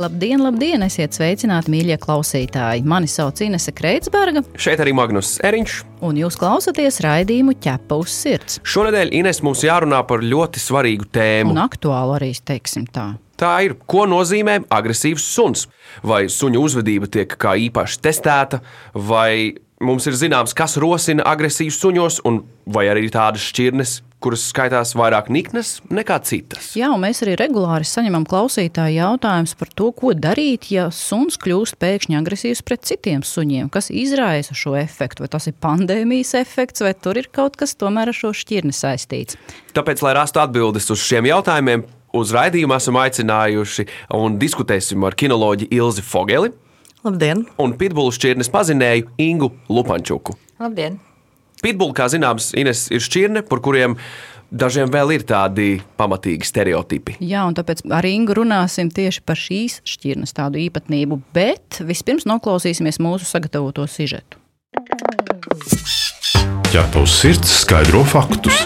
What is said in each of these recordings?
Labdien, labdien! Esiet sveicināti, mīļie klausītāji! Mani sauc Inese Kreitsberga, Šeit arī Magnus Eriņš. un jūs klausāties raidījumu ķepa uz sirds. Šonadēļ Ines mums jārunā par ļoti svarīgu tēmu. Un aktuāli arī, teiksim tā. Tā ir, ko nozīmē agresīvs suns. Vai suņa uzvedība tiek kā īpaši testēta, vai mums ir zināms, kas rosina agresīvu suņos, un vai arī tādas šķirnes, kuras skaitās vairāk niknas nekā citas. Jā, un mēs arī regulāri saņemam klausītāju jautājumus par to, ko darīt, ja suns kļūst pēkšņi agresīvs pret citiem suņiem. Kas izraisa šo efektu? Vai tas ir pandēmijas efekts, vai tur ir kaut kas tomēr ar šo šķirni saistīts? Tāpēc, lai rastu atbildes uz šiem jautājumiem, uz raidījumu esam aicinājuši un diskutēsim ar kinoloģi Ilzi Fogeli Labdien! un pitbulu šķirnes pazinēju Ingu Lupančuku. Labdien! Pitbull, kā zināms, Ines ir šķirne, par kuriem dažiem vēl ir tādi pamatīgi stereotipi. Jā, un tāpēc ar Ingu runāsim tieši par šīs šķirnes tādu īpatnību, bet vispirms noklausīsimies mūsu sagatavoto sižetu. Ķepa uz sirds skaidro faktus.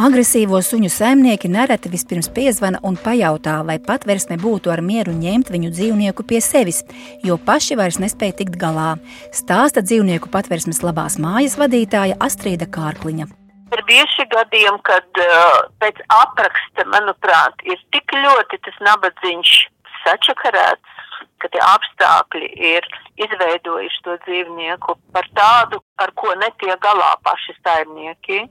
Agresīvo suņu saimnieki nereti vispirms piezvana un pajautā, vai patversme būtu ar mieru ņemt viņu dzīvnieku pie sevis, jo paši vairs nespēja tikt galā. Stāsta dzīvnieku patversmes labās mājas vadītāja Astrīda Kārkliņa. Ir bieži gadījumi, kad uh, pēc apraksta, manuprāt, ir tik ļoti tas nabadzīgs sačakarēts, ka tie apstākļi ir izveidojuši to dzīvnieku par tādu, ar ko netiek galā paši saimnieki.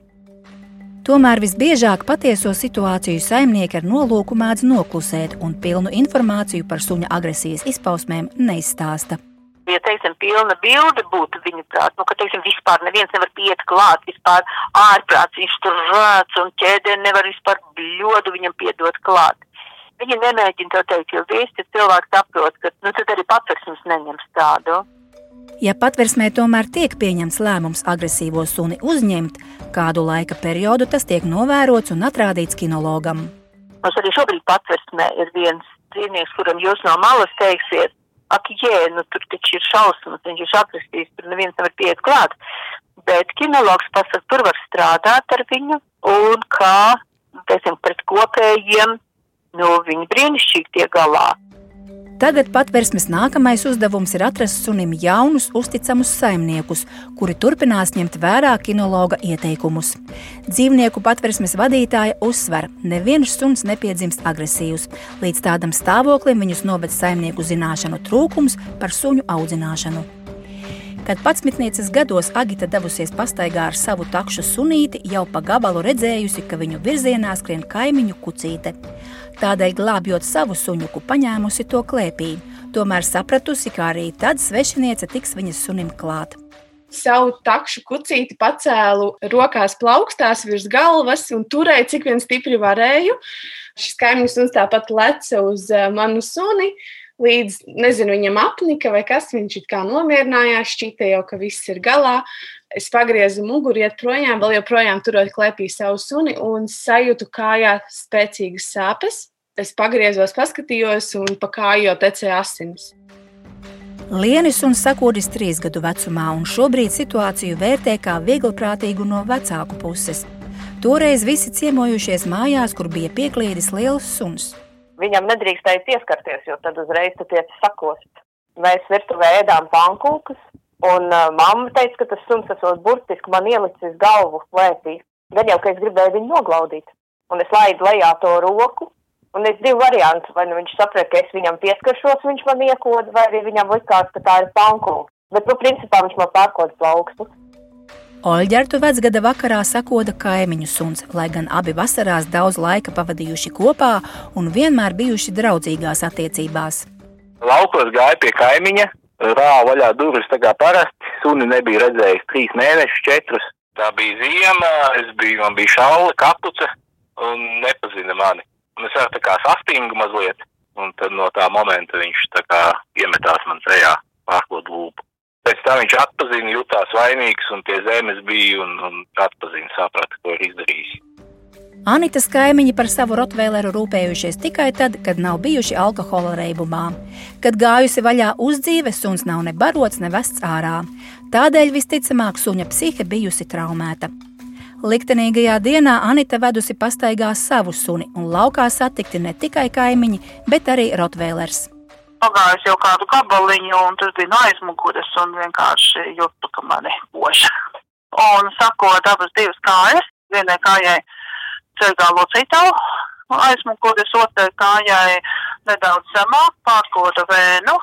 Tomēr visbiežāk patieso situāciju saimnieki ar nolūku mēdz noklusēt un pilnu informāciju par suņa agresijas izpausmēm neizstāsta. Ja, teiksim, pilna bilde būtu viņa prāt, nu, ka, teiksim, vispār neviens nevar piet klāt, vispār ārprāts, viņš tur rāc un ķēdē nevar vispār bļodu viņam piedot klāt. Viņi nemēģina to teikt, jo visi cilvēki saprot, ka, nu, tad arī patversmes neņems tādu. Ja patversmē tomēr tiek pieņemts lēmums agresīvo suni uzņemt, kādu laika periodu tas tiek novērots un atrādīts kinologam. Mums arī šobrīd patversmē ir viens dzīvnieks, kuram jūs no malas teiksiet, ak, jē, nu tur taču ir šausmas, viņš ir agresīvs, tur neviens nevar pieiet klāt. Bet kinologs pasaka, tur var strādāt ar viņu un kā, teiksim, pret kopējiem, nu, viņi brīnišķīgi tiek galā. Tagad patversmes nākamais uzdevums ir atrast sunim jaunus, uzticamus saimniekus, kuri turpinās ņemt vērā kinologa ieteikumus. Dzīvnieku patversmes vadītāja uzsver, ka neviens suns nepiedzimst agresīvs. Līdz tādam stāvoklim viņus noved saimnieku zināšanu trūkums par suņu audzināšanu. Kad patsmitnieces gados Agita devusies pastaigā ar savu takšu sunīti, jau pa gabalu redzējusi, ka viņu virzienā skrien kaimiņu kucīte. Tādēļ glābjot savu suņuku, paņēmusi to klēpī. Tomēr sapratusi, ka arī tad svešiniece tiks viņas sunim klāt. savu takšu kucīti pacēlu rokās plaukstās virs galvas un turēju, cik vien stipri varēju. Šis kaimiņš suns tāpat leca uz eh, manu suni. Līdz, nezinu, viņam apnika vai kas, viņš it kā nomierinājās, šķita jau, ka viss ir galā. Es pagriezu muguru, iet projām, vēl joprojām turot klēpī savu suni un sajūtu kājā spēcīgas sāpes. Es pagriezos, paskatījos, un pa kāju jau tecēja asins. Lienis un sakodis trīs gadu vecumā, un šobrīd situāciju vērtē kā vieglprātīgu no vecāku puses. Toreiz visi ciemojušies mājās, kur bija pieklīdis liels suns. Viņam nedrīkstēja pieskarties, jo tad uzreiz tu tiec sakost. Mēs virtuvē ēdām pankūkus, un uh, mamma teica, ka tas suns esot burtiski man ielicis galvu klēpī. Gan jau, ka es gribēju viņu noglaudīt. Un es laidu lejā to roku, un es divu variantu. Vai nu viņš saprot, ka es viņam pieskaršos, viņš man iekoda, vai arī viņam likās, ka tā ir pankūka. Bet, nu, principā viņš man pārkoda plaukstu. Oļģertu vecgada vakarā sakoda kaimiņu suns, lai gan abi vasarās daudz laika pavadījuši kopā un vienmēr bijuši draudzīgās attiecībās. Laukos gāja pie kaimiņa, rāva vaļā durvis tā kā parasti. Suni nebija redzējis trīs mēnešus, četrus. Tā bija ziema, es biju, man bija šaule, kapuce un nepazina mani. Un es arī tā kā sastingu mazliet, un tad no tā momenta viņš tā kā iemetās man sejā, pārklot lūpu. Pēc tam viņš atpazina, jutās vainīgs, un pie zemes bija un, un atpazina, saprata, ko ir izdarījis. Anitas kaimiņi par savu rotvēleru rūpējušies tikai tad, kad nav bijuši alkohola reibumā. Kad gājusi vaļā uzdzīve, suns nav ne barots, ne vests ārā. Tādēļ visticamāk suņa psihe bijusi traumēta. Liktenīgajā dienā Anita vedusi pastaigā savu suni un laukā satikti ne tikai kaimiņi, bet arī rotvēlers. Pagājis jau kādu gabaliņu, un tas bija no aizmugures, un vienkārši jūtu, ka mani poša. Un sakot abas divas kājas, vienai kājai ceļā locītavu, aizmugures otrai kājai nedaudz zemāk, pārkoda vēnu.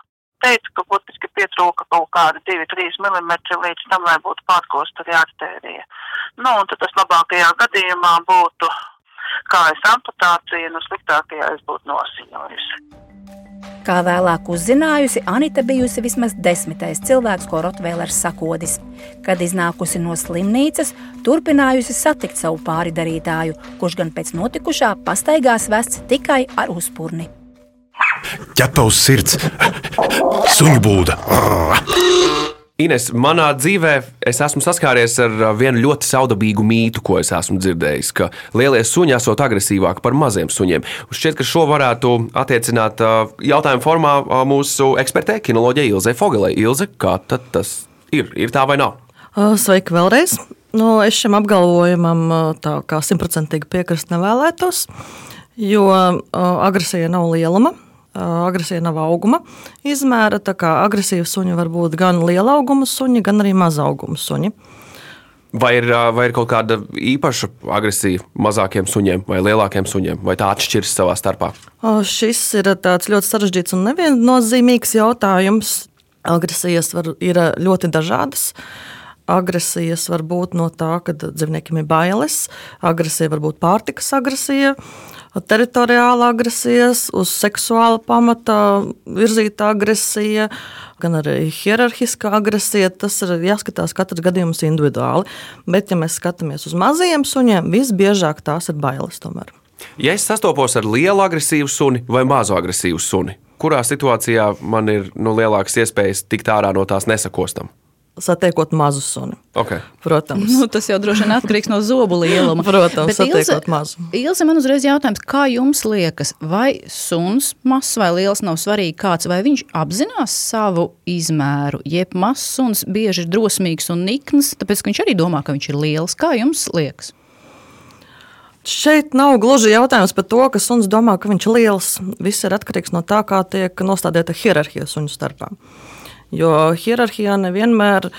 Teica, ka būtiski pietrūka kaut kāda 2-3 mm līdz tam, lai būtu pārkosta arī artērija. Nu, un tad tas labākajā gadījumā būtu kājas amputācija, nu sliktākajā es būtu nosiņojusi. Kā vēlāk uzzinājusi, Anita bijusi vismaz desmitais cilvēks, ko Rotvēlers sakodis. Kad iznākusi no slimnīcas, turpinājusi satikt savu pāridarītāju, kurš gan pēc notikušā pastaigās vests tikai ar uzpurni. ķepa uz sirds, suņu būda. Ines, manā dzīvē es esmu saskāries ar uh, vienu ļoti saudabīgu mītu, ko es esmu dzirdējis, ka lielie suņi esot agresīvāki par maziem suņiem. Šķiet, ka šo varētu attiecināt uh, jautājumu formā uh, mūsu ekspertē, kinoloģija Ilze Fogelē. Ilze, kā tad tas ir? Ir tā vai nav? Sveiki vēlreiz! Nu, es šim apgalvojumam tā kā simtprocentīgi piekrist nevēlētos, jo agresija nav lieluma. Agresija nav auguma izmēra. Tā kā agresīva suņa var būt gan liela auguma suņi, gan arī maza auguma suņi. Vai ir, uh, vai ir kaut kāda īpaša agresija mazākiem suņiem vai lielākiem suņiem, vai tā atšķiras savā starpā? O, šis ir ļoti sarežģīts un neviennozīmīgs jautājums. Agresijas var, ir ļoti dažādas. Agresijas var būt no tā, ka dzīvniekiem ir bailes, agresija var būt pārtikas agresija, teritoriāla agresija, uz seksuāla pamata virzīta agresija, gan arī hierarhiskā agresija. Tas ir jāskatās katrs gadījums individuāli. Bet, ja mēs skatāmies uz mazajiem suņiem, visbiežāk tās ir bailes. Tomēr. Ja es sastopos ar lielu agresīvu suni vai mazu agresīvu suni, kurā situācijā man ir nu, lielākas iespējas tikt ārā no tās nesakostam? Satiekot mazu suni. Okay. Protams. Nu, tas jau droši vien atkarīgs no zobu lieluma. Protams, Bet Ilze, satiekot mazu. Ilze, man uzreiz jautājums, kā jums liekas, vai suns mazs vai liels nav svarīgi kāds, vai viņš apzinās savu izmēru, jeb mazs suns bieži ir drosmīgs un nikns, tāpēc viņš arī domā, ka viņš ir liels. Kā jums liekas? Šeit nav gluži jautājums par to, ka suns domā, ka viņš ir liels. Viss ir atkarīgs no tā, kā tiek nostādīta hierarhija suņu starpā. Jo hierarhijā nevienmēr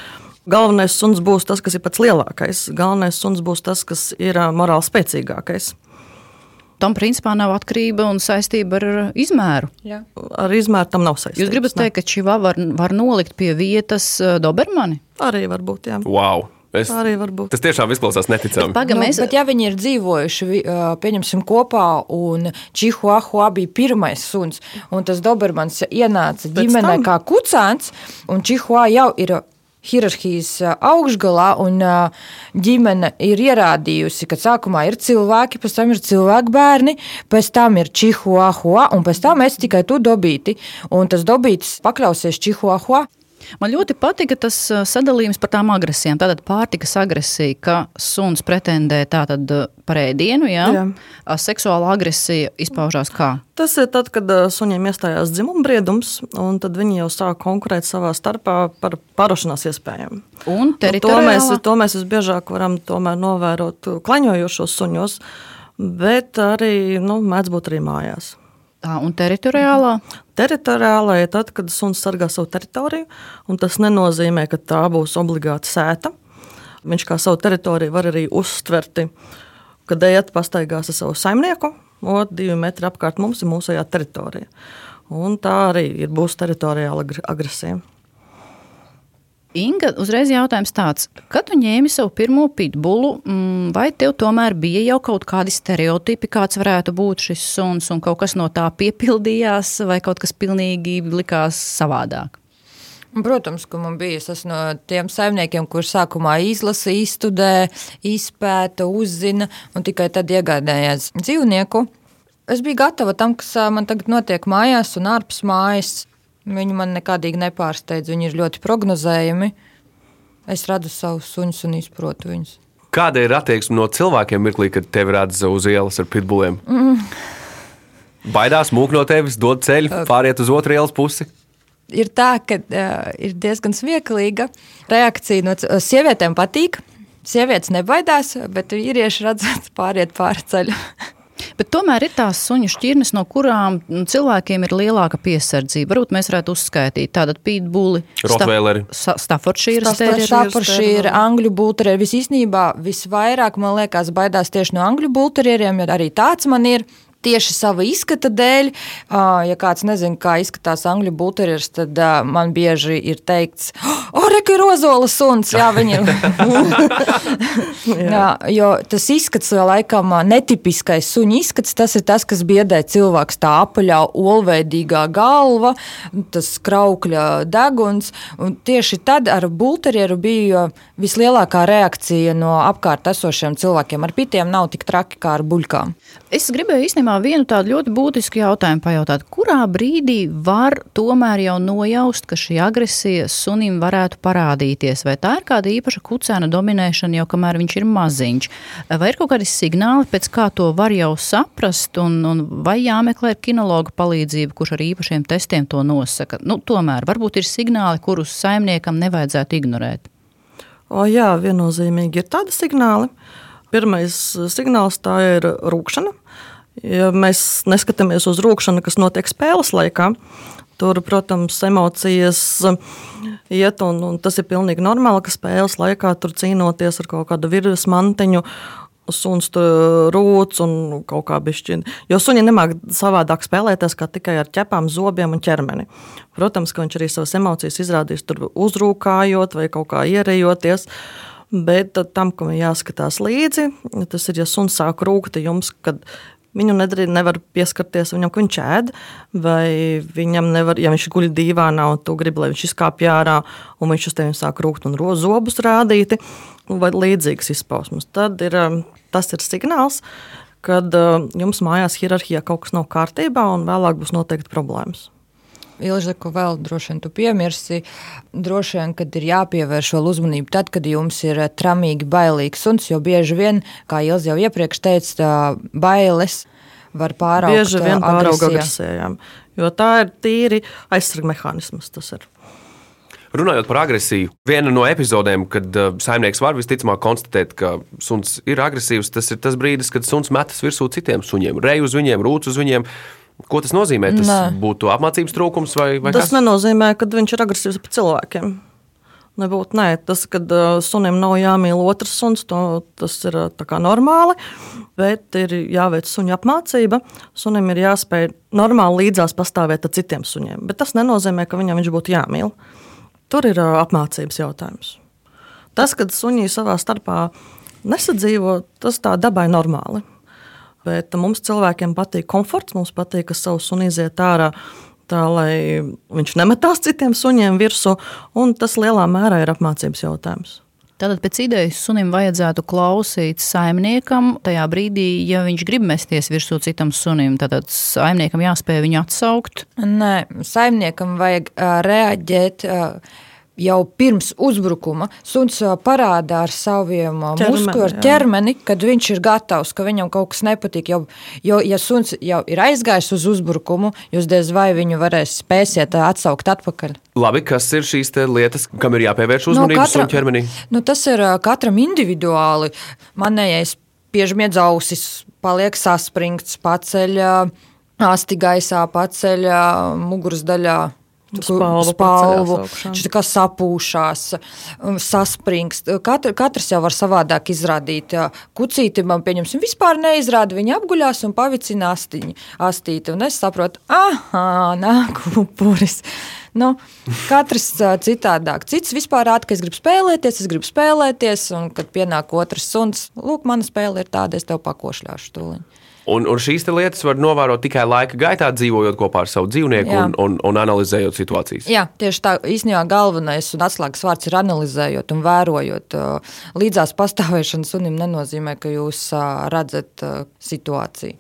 galvenais suns būs tas, kas ir pats lielākais. Galvenais suns būs tas, kas ir morāli spēcīgākais. Tam principā nav atkarība un saistība ar izmēru. Jā. Ar izmēru tam nav saistības. Jūs gribat teikt, ka šī var, var nolikt pie vietas Dobermani? Arī var būt. Jā. Wow! Es, Arī var būt. tas tiešām izklausās neticami. Paga, Nu, mēs, bet, ja viņi ir dzīvojuši, pieņemsim, kopā, un Čihuahua bija pirmais suns, un tas Dobermans ienāca ģimenē tam? kā kucēns, un Čihua jau ir hierarhijas augšgalā, un ģimene ir ierādījusi, ka sākumā ir cilvēki, pēc tam ir cilvēku bērni, pēc tam ir Čihuahua, un pēc tam es tikai tu dobīti, un tas dobītis pakļausies Čihuahua. Man ļoti patika tas sadalījums par tām agresijām. Tātad pārtikas agresija, ka suns pretendē tātad par ēdienu, jā? Jā. Seksuāla agresija izpaužās kā? Tas ir tad, kad suņiem iestājās dzimumbriedums, un tad viņi jau sāk konkurēt savā starpā par parošanās iespējām. Un Un To mēs, teritoriālā? to mēs visbiežāk varam tomēr novērot klaņojošos suņos, bet arī nu, mēdz būt arī mājās. Tā, un teritoriālā? Teritoriālā ir tad, kad suns sargā savu teritoriju, un tas nenozīmē, ka tā būs obligāti sēta. Viņš kā savu teritoriju var arī uztverti, kad ejat pastaigās ar savu saimnieku, un divi metri apkārt mums ir mūsējā teritorija. Un tā arī ir būs teritoriāla agr- agresija. Inga, uzreiz jautājums tāds, kad tu ņēmi savu pirmo pitbulu, mm, vai tev tomēr bija jau kaut kādi stereotipi, kāds varētu būt šis suns, un kaut kas no tā piepildījās, vai kaut kas pilnīgi likās savādāk? Protams, ka man bija tas no tiem saimniekiem, kurš sākumā izlasa, izstudē, izpēta, uzzina un tikai tad iegādājās dzīvnieku. Es biju gatava tam, kas man tagad notiek mājās un ārpus mājas. Viņi man nekādīgi nepārsteidz, viņi ir ļoti prognozējami. Es redzu savus suņus un izprotu viņus. Kāda ir attieksme no cilvēkiem mirklī, kad tevi redz uz ielas ar pitbuliem? Mm. Baidās, mūk no tevis, dod ceļu, pāriet uz otru ielas pusi. ir tā, ka uh, ir diezgan smieklīga reakcija no sievietēm. Patīk. Sievietes nebaidās, bet vīrieši redzēt pāriet pāri ceļu. Bet tomēr ir tās suņu šķirnes, no kurām mm, cilvēkiem ir lielāka piesardzība. Varbūt mēs varētu uzskaitīt tādu pītbuli, Rottweileri. Staffordšīras Staffordshire, angļu bulterieši. Visīsnībā visvairāk, man liekas, baidās tieši no angļu bulterieriem, jo arī tāds man ir. Tieši sava izskata dēļ, ja kāds nezina, kā izskatās angļu bulterieris, tad man bieži ir teikts, o, reka ir ozola suns, jā, viņi ir. jā, jo tas izskats, laikam, netipiskais suņa izskats, tas ir tas, kas biedē cilvēks. Tā apaļā, olveidīgā galva, tas kraukļa deguns. Un tieši tad ar bulterieru bija vislielākā reakcija no apkārt esošiem cilvēkiem. Ar pitiem nav tik traki kā ar buļkām. Es gribēju īstenībā vienu tādu ļoti būtisku jautājumu pajautāt. Kurā brīdī var tomēr jau nojaust, ka šī agresija sunim varētu parādīties? Vai tā ir kāda īpaša kucēna dominēšana jau kamēr viņš ir maziņš? Vai ir kaut kādi signāli, pēc kā to var jau saprast, un, un vai jāmeklē kinologa palīdzība, kurš ar īpašiem testiem to nosaka? Nu, tomēr varbūt ir signāli, kurus saimniekam nevajadzētu ignorēt. O, jā, viennozīmīgi ir tādi signāli. Pirmais signāls tā ir rūkšana. Ja mēs neskatāmies uz rūkšanu, kas notiek spēles laikā, tur, protams, emocijas iet, un, un tas ir pilnīgi normāli, ka spēles laikā tur cīnoties ar kaut kādu virsmas mantiņu. Suns tur rūc un kaut kā bišķiņa. Jo suņi nemāk savādāk spēlēties kā tikai ar ķepām, zobiem un ķermeni. Protams, ka viņš arī savas emocijas izrādīs tur uzrūkājot vai kaut kā ierējoties. Bet tam, kam ir jāskatās līdzi, tas ir, ja suns sāk rūkt jums, kad viņu nedrīkst, nevar pieskarties viņam, ka viņš ēd, vai viņam nevar, ja viņš guļ dīvānā un tu gribi, lai viņš izkāpj ārā, un viņš uz tevi sāk rūkt un ro zobus rādīti, vai līdzīgas izpausmes. Tad ir, um, tas ir signāls, kad um, jums mājās hierarhijā kaut kas nav kārtībā, un vēlāk būs noteikti problēmas. Ilža, ko vēl droši vien tu piemirsi, droši vien, kad ir jāpievērš vēl uzmanība tad, kad jums ir eh, tramīgi bailīgs suns, jo bieži vien, kā Ilza jau iepriekš teica, bailes var pāraugt Bieži vien ā, pārauga agresijā. agresijām, jo tā ir tīri aizsarga mehānisms. Tas ir. Runājot par agresiju, viena no epizodēm, kad uh, saimnieks var visticamāk konstatēt, ka suns ir agresīvs, tas ir tas brīdis, kad suns metas virsū citiem suņiem, rej uz viņiem, rūc uz viņiem. Ko tas nozīmē? Tas Nē. būtu apmācības trūkums vai, vai Tas kas? nenozīmē, ka viņš ir agresīvs pret cilvēkiem. Nebūtu, nē, tas, kad uh, sunim nav jāmīl otrs suns, to, tas ir uh, normāli. Bet ir jāveic suņa apmācība. Sunim ir jāspēj normāli līdzās pastāvēt ar citiem suņiem. Bet tas nenozīmē, ka viņam viņš būtu jāmīl. Tur ir uh, apmācības jautājums. Tas, kad suņi savā starpā nesadzīvo, tas tā dabai normāli. Bet mums cilvēkiem patīk komforts, mums patīk, ka savs suns iziet ārā. Tā lai viņš nemetās citiem suņiem virsū, un tas lielā mērā ir apmācības jautājums. Tātad pēc idejas sunim vajadzētu klausīt saimniekam tajā brīdī, ja viņš grib mesties virsū citam sunim. Tad saimniekam jāspēj viņu atsaukt. Nē, saimniekam vajag uh, reaģēt. Uh, Jau pirms uzbrukuma suns parāda ar saviem muskuļiem, ar ķermeni, kad viņš ir gatavs, ka viņam kaut kas nepatīk. Jo, jo ja suns jau ir aizgājis uz uzbrukumu, jūs diez vai viņu varēs spēsiet atsaukt atpakaļ. Labi, kas ir šīs te lietas, kam ir jāpievērš uzmanība no, suņa ķermenī? Nu, tas ir katram individuāli. Manējais piežmiedz ausis, paliek saspringts, paceļ asti gaisā, paceļ muguras daļā. Spalvu, augšā. viņš kā sapūšās, um, saspringst. Katr, katrs jau var savādāk izrādīt. Kucīti man, pieņemsim, vispār neizrāda. Viņa apguļās un pavicina astiņu, astīti. Un es saprotu, ah, nāk upuris. Nu, katrs ā, citādāk. Cits vispār rāda, ka es gribu spēlēties, es gribu spēlēties, un kad pienāk otrs suns, lūk, mana spēle ir tāda, es tev pakošļāšu tūliņ. Un, un šīs te lietas var novērot tikai laika gaitā, dzīvojot kopā ar savu dzīvnieku Jā. un, un, un analizējot situācijas. Jā, tieši tā īstenībā galvenais un atslēgas vārds ir analizējot un vērojot. Uh, Līdzās pastāvēšana sunim nenozīmē, ka jūs uh, redzat uh, situāciju.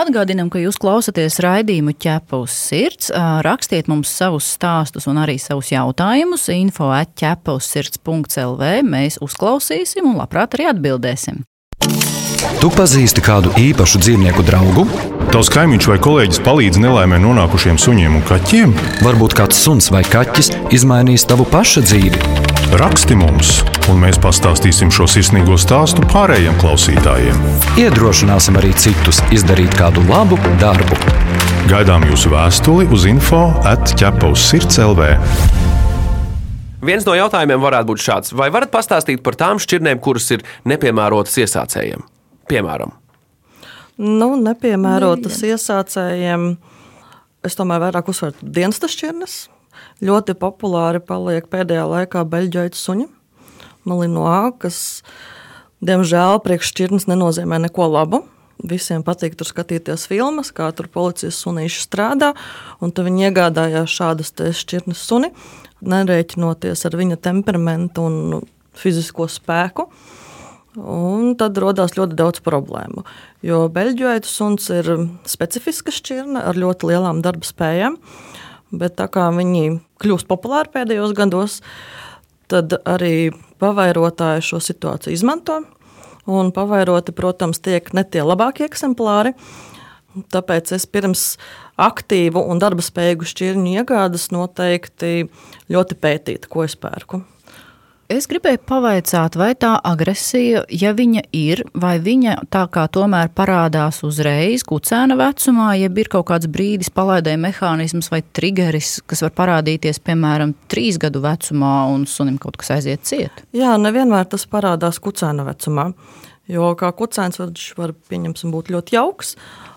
Atgādinām, ka jūs klausāties raidījumu ķepa uz sirds. Rakstiet mums savus stāstus un arī savus jautājumus. Info atķepa uz sirds.lv. Mēs uzklausīsim un labprāt arī atbildēsim. Tu pazīsti kādu īpašu dzīvnieku draugu? Tavs kaimiņš vai kolēģis palīdz nelaimē nonākušiem suņiem un kaķiem? Varbūt kāds suns vai kaķis izmainīs tavu pašu dzīvi. Raksti mums, un mēs pastāstīsim šo sirsnīgo stāstu pārējiem klausītājiem. Iedrošināsim arī citus izdarīt kādu labu darbu. Gaidām jūsu vēstuli uz info atķepa uz sirds LV. Viens no jautājumiem varētu būt šāds: vai varat pastāstīt par tām šķirnēm, kuras ir nepiemērotas iesācējiem? Piemēram, Nu, nepiemērotas iesācējiem. Es tomēr vairāk uzsveru dienas šķirnes. Ļoti populāri paliek pēdējā laikā beļģu suņi, malinoā, kas, diemžēl, priekššķirnes nenozīmē neko labu. Visiem patīk tur skatīties filmas, kā tur policijas sunīši strādā, un tad viņi iegādājās šādas šķirnes suni, nerēķinoties ar viņa temperamentu un fizisko spēku. Un tad radās ļoti daudz problēmu. Jo beļģu suns ir specifiska šķirne ar ļoti lielām darba spējām. Bet tā kā viņi kļūst populāri pēdējos gados, tad arī pavairotāji šo situāciju izmanto. Un pavairoti, protams, tiek ne tie labākie eksemplāri. Tāpēc es pirms aktīvu un darba spēju šķirņu iegādes noteikti ļoti pētītu, ko es pērku. Es gribēju pavaicāt, vai tā agresija, ja viņa ir, vai viņa tā kā tomēr parādās uzreiz, kucēna vecumā, ja ir kaut kāds brīdis, palaidēja mehānisms vai triggeris, kas var parādīties, piemēram, trīs gadu vecumā un sunim kaut kas aiziet ciet. Jā, nevienmēr tas parādās kucēna vecumā, jo kā kucēns viņš var, pieņemsim, būt ļoti jauks,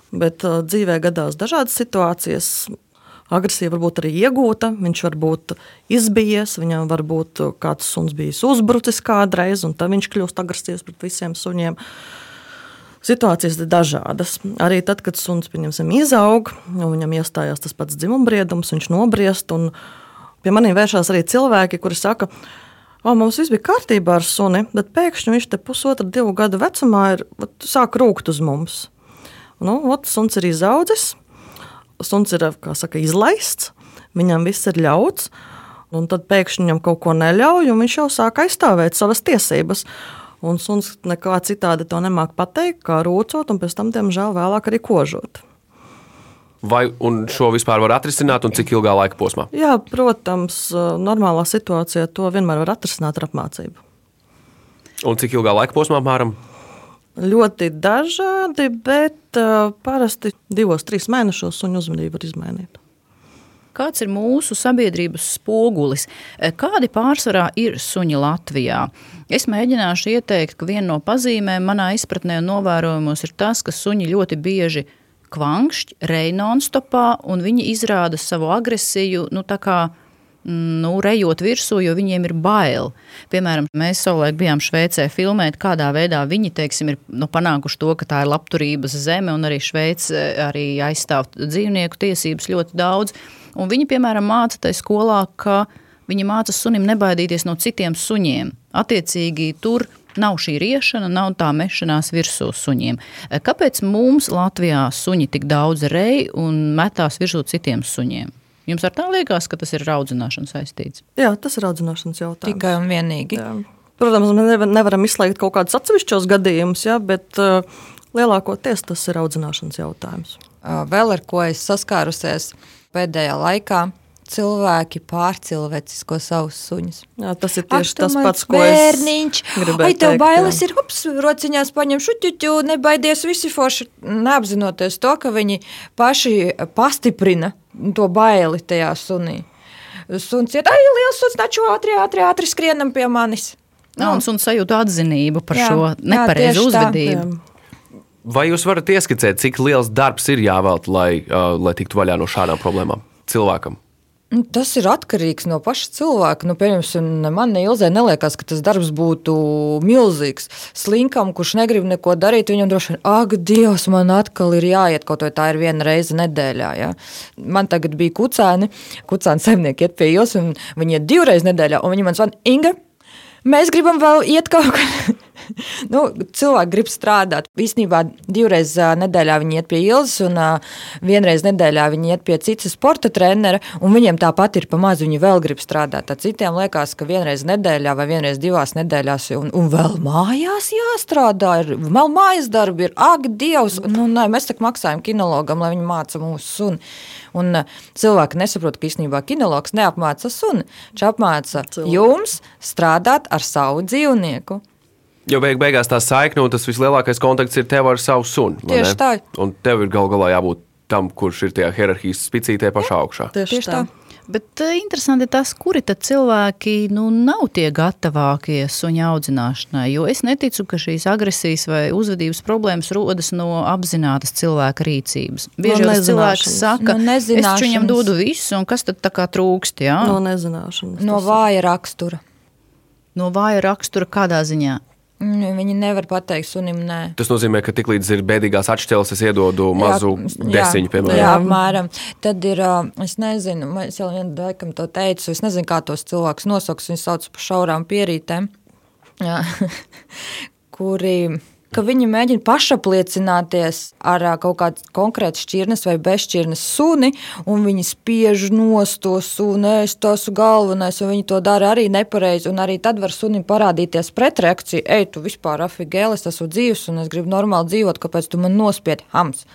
bet uh, dzīvē gadās dažādas situācijas, agresija var būt arī iegūta, viņš var būt izbijies, viņam var būt kāds suns bijis uzbrucis kādreiz, un tad viņš kļūst agresīvs pret visiem suņiem. Situācijas ir dažādas. Arī tad, kad suns izaug, viņam iestājās tas pats dzimumbriedums, viņš nobriest. Pie maniem vēršās arī cilvēki, kuri saka, ka mums viss bija kārtībā ar suni, bet pēkšņi viņš te pusotra, divu gadu vecumā ir, sāk rūkt uz mums. Nu, ot, suns ir izaudzis, suns ir saka, izlaists, viņam viss ir ļauts. Un tad pēkšņi viņam kaut ko neļauj, un viņš jau sāk aizstāvēt savas tiesības. Un suns nekā citādi to nemāk pateikt, kā rūcot, un pēc tam, diemžēl, vēlāk arī kožot. Vai šo vispār var atrisināt, un cik ilgā laika posmā? Jā, protams, normālā situācijā to vienmēr var atrisināt ar apmācību. Un cik ilgā laika posmā apmēram? Ļoti dažādi, bet uh, parasti divos, trīs mēnešos suņu uzmanību var izmainīt. Kāds ir mūsu sabiedrības spogulis? Kādi pārsvarā ir suņi Latvijā? Es mēģināšu ieteikt, ka viena no pazīmēm manā izpratnē un novērojumos ir tas, ka suņi ļoti bieži kvankšķi, reinonstopā, un viņi izrāda savu agresiju, nu tā kā nu, rejot virsū, jo viņiem ir bail. Piemēram, mēs savulaik bijām Šveicē filmēt, kādā veidā viņi teiksim, ir nu, panākuši to, ka tā ir labturības zeme, un arī Šveice arī aizstāv dzīvnieku tiesības ļoti daudz. Un viņi, piemēram, māca tajā skolā, ka viņi māca sunim nebaidīties no citiem suņiem. Attiecīgi, tur nav šī riešana, nav tā mešanās virsū suņiem. Kāpēc mums Latvijā suņi tik daudz rej un metās virsū citiem suņiem? Jums ar tā liekas, ka tas ir raudzināšana saistīts? Jā, tas ir raudzināšanas jautājums. Tikai un vienīgi. Jā. Protams, mēs nevaram izslēgt kaut kādus atsevišķos gadījumus, ja, bet uh, lielākoties tas ir audzināšanas jautājums. Vēl ar ko es saskārusies pēdējā laikā. Cilvēki pārcilvēcisko savus suņus. Jā, tas ir tieši Ak, tas pats, ko bērniņš. Ai, tev teikt, bailes jā. ir, ups, rociņās paņem šuķuķu, nebaidies visi forši, neapzinoties to, ka viņi paši pastiprina to baili tajā sunī. Suns iet, ai, liels suns, taču ātri, ātri, ātri skrienam pie manis. Nu, un suns sajūt atzinību par jā, šo nepareizu uzvedību. Tā. Vai jūs varat ieskicēt, cik liels darbs ir jāvelta, lai, uh, lai tiktu vaļā no šādām problēmām cilvēkam? Nu, tas ir atkarīgs no paša cilvēka. Nu, piemēram, man Ilzē neliekas, ka tas darbs būtu milzīgs. Slinkam, kurš negrib neko darīt, viņam droši vien, ak, Dievs, man atkal ir jāiet kaut vai tā ir viena reize nedēļā. Ja? Man tagad bija kucēni, kucēni saimnieki iet pie jūs, un viņi iet divreiz nedēļā, un viņi man saka, Inga, mēs gribam vēl iet kaut kur. nu, cilvēki grib strādāt. Īsnībā divreiz nedēļā viņi iet pie Ilzas, un vienreiz nedēļā viņi iet pie citas sporta trenera, un viņiem tāpat ir pa maz, viņi vēl grib strādāt. Tad citiem liekas, ka vienreiz nedēļā vai vienreiz divās nedēļās, un, un vēl mājās jāstrādā, ir vēl mājas darbi, ir ak, Dievs, nu, nē, mēs tak maksājam kinologam, lai viņi māca mūsu suni. Un cilvēki nesaprot, ka īstenībā kinologs neapmāca suni, viņš apmāca jums strādāt ar savu dzīvnieku. Jo beig beigās tā saikne un tas vislielākais kontakts ir tev ar savu sunu. vai Tieši ne? tā. Un tev ir gal galā jābūt tam, kurš ir tajā hierarhijas spicītē pašā augšā. Tieši, Tieši tā. Bet uh, interesanti ir tas, kuri tad cilvēki nu, nav tie gatavākie suņa audzināšanai. Jo es neticu, ka šīs agresijas vai uzvedības problēmas rodas no apzinātas cilvēka rīcības. Bieži No jau tas cilvēks saka, No es viņam dodu visu, un kas tad tā kā trūkst? Jā? No nezināšanas. No vāja rakstura. no vāja rakstura kādā ziņā. Mm, Viņi nevar pateikt sunim nē. Tas nozīmē, ka tiklīdz ir bēdīgās atšķelnes, es iedodu mazu Jā, desiņu, piemēram. Jā, apmēram. Tad ir, es nezinu, es jau vienu laikam to teicu, es nezinu, kā tos cilvēkus nosauks, viņus sauc par šaurām pierītēm, jā, kuri ka viņi mēģina pašapliecināties ar kaut kādu konkrētu šķirnes vai bezšķirnes suni, un viņi spiež nost to suni, es to esmu galvenais, un viņi to dara arī nepareizi, un arī tad var sunim parādīties pretreakcija, ej, tu vispār afigēli, es esmu dzīvs, un es gribu normāli dzīvot, kāpēc tu man nospiedi hams.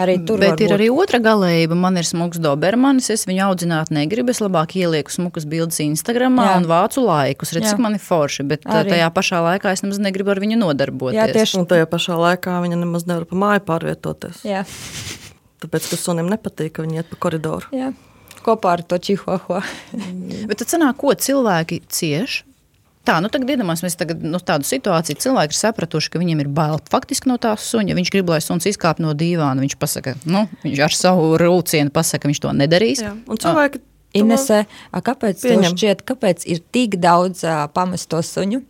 Arī tur Bet ir būt. arī otra galējība. Man ir smugs dobermanis, es viņu audzināt negribu. Es labāk ielieku smukas bildes Instagram Jā. un vācu laikus. Redz, cik man ir forši. Bet. Arī. tajā pašā laikā es nemaz negribu ar viņu nodarboties. Jā, tieši Un tajā pašā laikā viņa nemaz nevar pa māju pārvietoties. Jā, Tāpēc, ka sunim nepatīk, ka viņi iet pa koridoru. jā. kopā ar to čihuahua. Bet tad sanāk, ko cilvēki cieš. Tā, nu tagad iedomāsimies tagad, nu, tādu situāciju. Cilvēki ir sapratuši, ka viņiem ir bail faktiski no tās suņa. Viņš grib, lai suns izkāp no dīvāna. Viņš pasaka, nu, viņš ar savu rūcienu pasaka, ka viņš to nedarīs. Jā. Un cilvēki to Inese, a, kāpēc tev pieņem. šķiet, kāpēc ir tik daudz uh, pamesto suņu?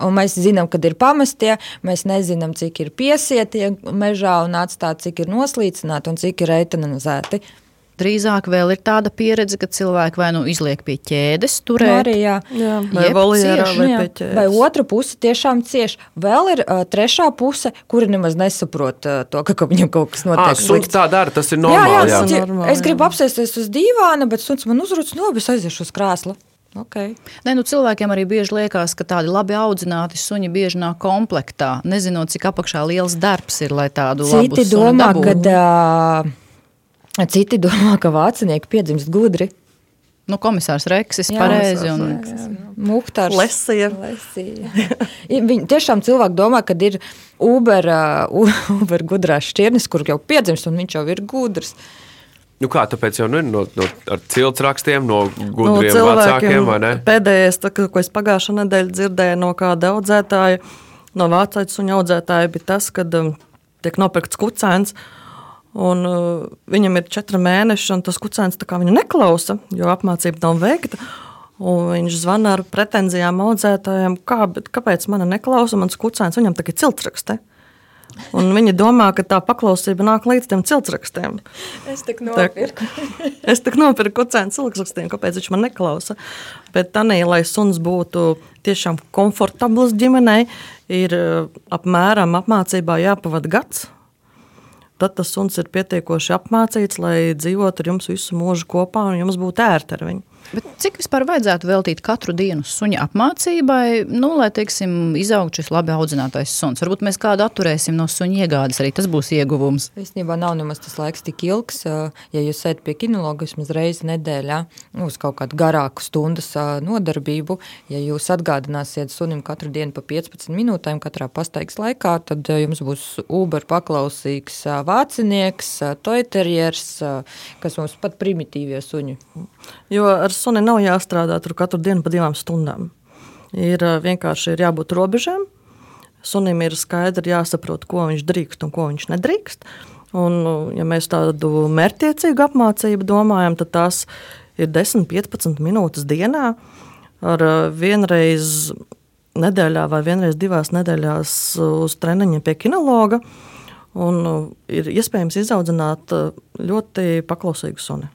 Un mēs zinām, kad ir pamestie, mēs nezinām, cik ir piesietie mežā un atstāti, cik ir noslīcināti un cik ir eitanizēti. Drīzāk vēl ir tāda pieredze, ka cilvēki vai nu izliek pie ķēdes, Nu, turēt. arī, jā. Jā, vai voljērā, vai Jā. pie ķēdes. Vai otra puse tiešām cieš. Vēl ir uh, trešā puse, kura nemaz nesaprot uh, to, ka, ka viņam kaut kas Ah, notiek. suns tā dara, tas ir normāli. jā, Jā, jā. jā. normāli, es gribu apsēsties uz dīvāna, bet suns man uzruc, no, es aiziešu uz krēslu. Okay. Nē, nu, cilvēkiem arī bieži liekas, ka tādi labi audzināti suņi bieži nāk komplektā, nezinot, cik apakšā liels darbs ir, lai tādu Citi domā, dabūtu. ka, uh, citi domā, ka vācinieki piedzimst gudri. Nu, komisārs Reksis Jā, pareizi. Un... Muhtārs. Lesija. Lesija. Viņi tiešām cilvēki domā, ka ir Uber, uh, Uber gudrās šķirnes, kur jau piedzimst, un viņš jau ir gudrs. Nu kā, tāpēc jau nu, no, no, ar cilts rakstiem, no gudriem no vecākiem, vai ne? Pēdējais, tā, ko es pagājušā nedēļa dzirdēju no kāda audzētāja, no vācu suņa audzētāja, bija tas, ka um, tiek nopirkts kucēns. Un, uh, viņam ir četri mēneši, un tas kucēns tā kā viņu neklausa, jo apmācība nav veikta. Un viņš zvana ar pretenzijām audzētājiem, kā, bet kāpēc man neklausa mans kucēns, viņam tā ir ciltsrakste. Un viņi domā, ka tā paklausība nāk līdz tiem ciltsrakstiem. Es tik nopirku. es tik nopirku kucēnu cilvēkrakstiem, kāpēc viņš man neklausa. Bet tā nē, lai suns būtu tiešām komfortabls ģimenei, ir eh, apmēram apmācībā jāpavada gads. Tad tas suns ir pietiekoši apmācīts, lai dzīvotu ar jums visu mūžu kopā un jums būtu ērti ar viņu. Bet cik vispār vajadzētu veltīt katru dienu suņa apmācībai, nu, lai, teiksim, izaugtu šis labi audzinātais suns? Varbūt mēs kādu atturēsim no suņa iegādes, arī tas būs ieguvums. Īstenībā nav nemaz tas laiks tik ilgs. Ja jūs ejat pie kinologa vismaz reizi nedēļā, nu, uz kaut kādu garāku stundas nodarbību, ja jūs atgādināsiet sunim katru dienu pa 15 minūtēm, katrā pastaigas laikā, tad jums būs Uber paklausīgs vācinieks, toiterjers, kas mums pat primitīvie suņi. Jo ar suni nav jāstrādā tur katru dienu pa divām stundām. Ir ā, vienkārši ir jābūt robežām. Sunim ir skaidri jāsaprot, ko viņš drīkst un ko viņš nedrīkst. Un, ā, ja mēs tādu mērķtiecīgu apmācību domājam, tad tās ir 10, 15 minūtes dienā ar ā, vienreiz nedēļā vai vienreiz divās nedēļās uz treniņiem pie kinologa. Un ir iespējams izaudzināt ļoti paklausīgu suni.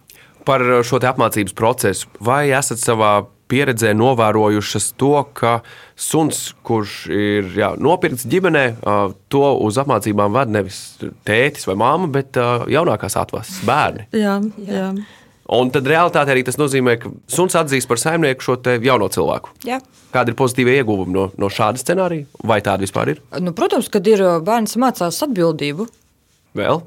Par šo te apmācības procesu, vai esat savā pieredzē novērojušas to, ka suns, kurš ir jā, nopirkts ģimenē, to uz apmācībām ved nevis tētis vai māma, bet jaunākās atvases bērni. Jā, jā. Un tad realitāte arī tas nozīmē, ka suns atzīst par saimnieku šo jauno cilvēku. Jā. Kāda ir pozitīva ieguvuma no, no šāda scenārija? Vai tāda vispār ir? Nu, protams, kad ir bērns mācās atbildību. Vēl?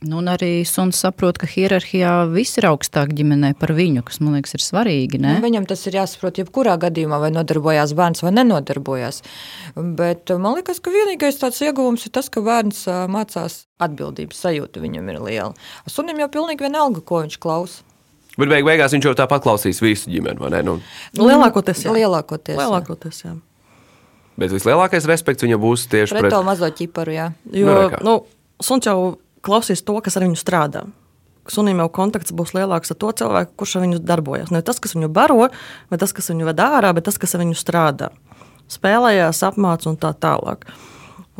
Nu, un arī suns saprot, ka hierarhijā viss ir augstāk ģimenē par viņu, kas man liekas ir svarīgi. Ne? Nu, viņam tas ir jāsaprot, jebkurā gadījumā, vai nodarbojās bērns vai nenodarbojās. Bet man liekas, ka vienīgais tāds ieguvums ir tas, ka bērns mācās atbildības sajūta viņam ir liela. Sunim jau pilnīgi vienalga, ko viņš klausa. Bet beig beigās viņš jau tāpat klausīs visu ģimeni, vai ne? Nu. Lielākoties jā. Lielākoties, jā. Lielākoties, jā. Bet vislielākais respekts viņam būs tieši pret, pret to mazo ķiparu. Jā. Jo, nu, suns jau klausīs to, kas ar viņu strādā. Sunim jau kontakts būs lielāks ar to cilvēku, kurš ar viņu darbojas. Ne tas, kas viņu baro, vai tas, kas viņu ved ārā, bet tas, kas ar viņu strādā. Spēlējās, apmācās un tā tālāk.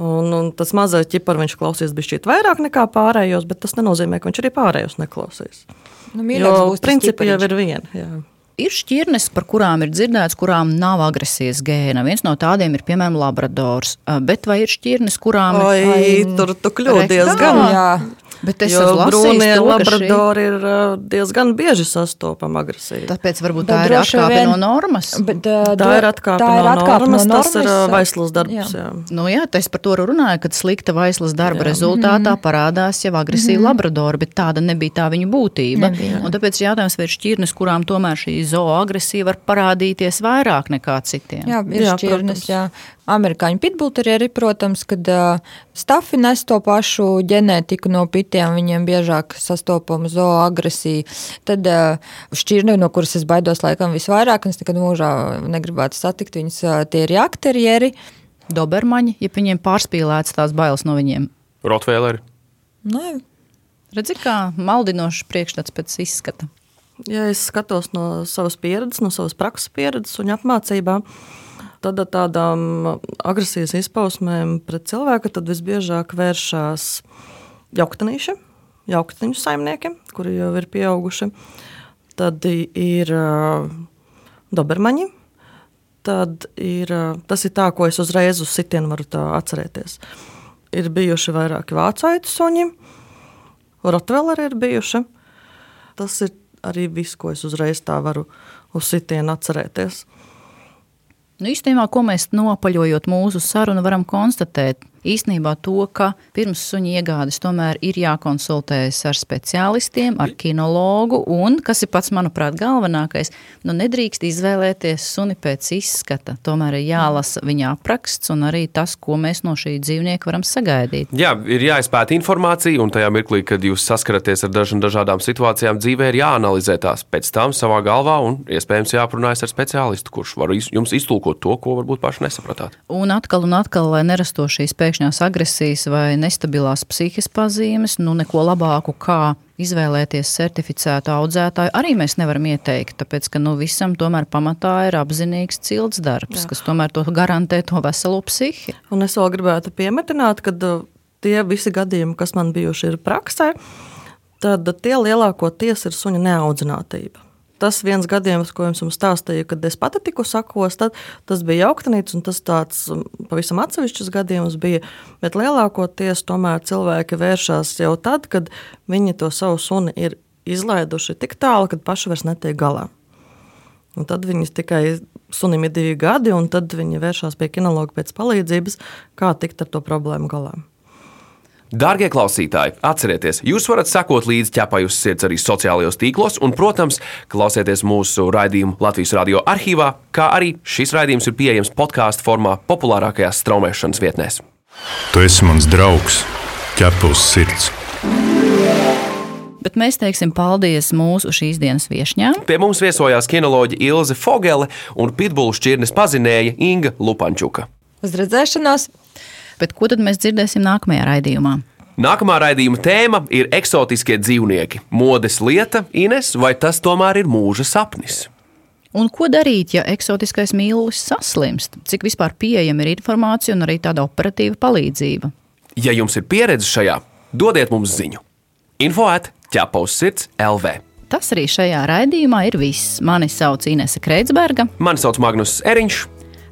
Un, un tas mazais ķipars viņš klausīs bišķīt vairāk nekā pārējos, bet tas nenozīmē, ka viņš arī pārējos neklausīs. Nu, jo principi jau ir viena. Ir šķirnes, par kurām ir dzirdēts, kurām nav agresijas gēna. Viens no tādiem ir, piemēram, labradors. Bet vai ir šķirnes, kurām Oi, ir? Tur tu kļūdies gan. Jā. Bet es jo brūnie to, labradori šī... ir diezgan bieži sastopama agresija. Tāpēc varbūt tā ir atkāpe vien... no normas. Bet, uh, tā ir atkāpe tā no, atkāpe normas, no normas. Tas ir vaislas darbs. Jā. Jā. Nu, jā, es par to runāju, kad slikta vaislas darba jā. rezultātā mm. parādās jau agresīva mm. labradori, bet tāda nebija tā viņa būtība. Nebija. Un tāpēc jautājums, vai ir šķirnes, kurām tomēr šī zooagresija var parādīties vairāk nekā citiem? Jā, ir jā, šķirnes, jā. Amerikāņu pitbullterieri, protams, kad uh, stafi nes to pašu ģenētiku no pitiem, viņiem biežāk sastopama zooagresija. Tad uh, šķirne, no kuras es baidos laikam visvairāk, un es nekad mūžā negribētu satikt, viņas uh, tie ir akterieri. Dobermaņi, ja viņiem pārspīlēts tās bailes no viņiem. Rotvēleri. Nē. Redzi, kā maldinošs priekšstats pēc izskata. Ja es skatos no savas pieredzes, no savas prakses pieredzes un apmācībām, Tad ar tādām agresijas izpausmēm pret cilvēku visbiežāk vēršas jauktanīši, jauktaņu saimnieki, kuri jau ir pieauguši. Tad ir dobermaņi. Tad ir, tas ir tā, ko es uzreiz uz sitienu varu atcerēties. Ir bijuši vairāki vācu aitu suņi, rotveleri ir bijuši. Tas ir arī viss, ko es uzreiz tā varu uz sitienu atcerēties. Nu, īstenībā, ko mēs nopaļojot mūsu sarunu, varam konstatēt, īstenībā to, ka pirms suņa iegādes tomēr ir jākonsultējas ar speciālistiem, ar kinologu, un, kas ir pats, manuprāt, galvenākais, nu nedrīkst izvēlēties suni pēc izskata. Tomēr ir jālasa viņa apraksts un arī tas, ko mēs no šī dzīvnieka varam sagaidīt. Jā, ir jāizpēta informācija, un tajā mirklī, kad jūs saskaraties ar dažām dažādām situācijām dzīvē, ir jāanalizē tās pēc tam savā galvā un iespējams jāprunājas ar speciālistu, kurš var jums iztulkot to, ko varbūt paši nesapratāt. Un atkal un atkal, lai nerastos šīs pēkšņas pēkšņās agresijas vai nestabilās psihiskās pazīmes, nu neko labāku kā izvēlēties certificētu audzētāju, arī mēs nevaram ieteikt. Tāpēc, ka nu, visam tomēr pamatā ir apzinīgs cilts darbs, Jā. kas tomēr to garantē to veselo psihi. Un es vēl gribētu piemetināt, ka uh, tie visi gadījumi, kas man bijuši ir praksē, tad tie lielākoties ir suņa neaudzinātība tas viens gadījums, ko jums stāstīju, kad es pati tiku sakos, tad, tas bija jauktanīts, un tas tāds um, pavisam atsevišķs gadījums bija. Bet lielākoties tomēr cilvēki vēršas jau tad, kad viņi to savu suni ir izlaiduši tik tālu, ka paši vairs netiek galā. Un tad viņi tikai sunim ir divi gadi, un tad viņi vēršas pie kinologa pēc palīdzības, kā tikt ar to problēmu galā. Darbie klausītāji, atcerieties, jūs varat sekot līdzi ķepai uz sirds arī sociālajos tīklos, un, protams, klausieties mūsu raidījumu Latvijas radio arhīvā, kā arī šis raidījums ir pieejams podkāstu formā populārākajās straumēšanas vietnēs. Tu esi mans draugs, ķepa uz sirds. Bet mēs teiksim paldies mūsu šīs dienas viesņām. Pie mums viesojās kinoloģija Ilze Fogele un pitbulu šķirnes pazinēja Inga Lupančuka. Uz redzēšanos! Bet ko tad mēs dzirdēsim nākamajā raidījumā? Nākamā raidījuma tēma ir eksotiskie dzīvnieki. Modes lieta, Ines, vai tas tomēr ir mūža sapnis? Un ko darīt, ja eksotiskais mīlulis saslimst? Cik vispār pieejama ir informācija un arī tāda operatīva palīdzība? Ja jums ir pieredze šajā, dodiet mums ziņu. Info at ķepaus sirds LV. Tas arī šajā raidījumā ir viss. Mani sauc Inese Kreitsberga. Mani sauc Magnus Eriņš.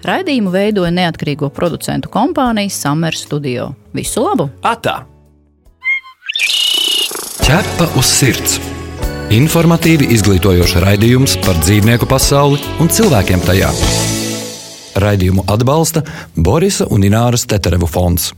Raidījumu veidoja neatkarīgo producentu kompānija Summer Studio. Visu labu! Atā! Ķepa uz sirds! Informatīvi izglītojoši raidījums par dzīvnieku pasauli un cilvēkiem tajā. Raidījumu atbalsta Borisa un Ināras Teterevu fonds.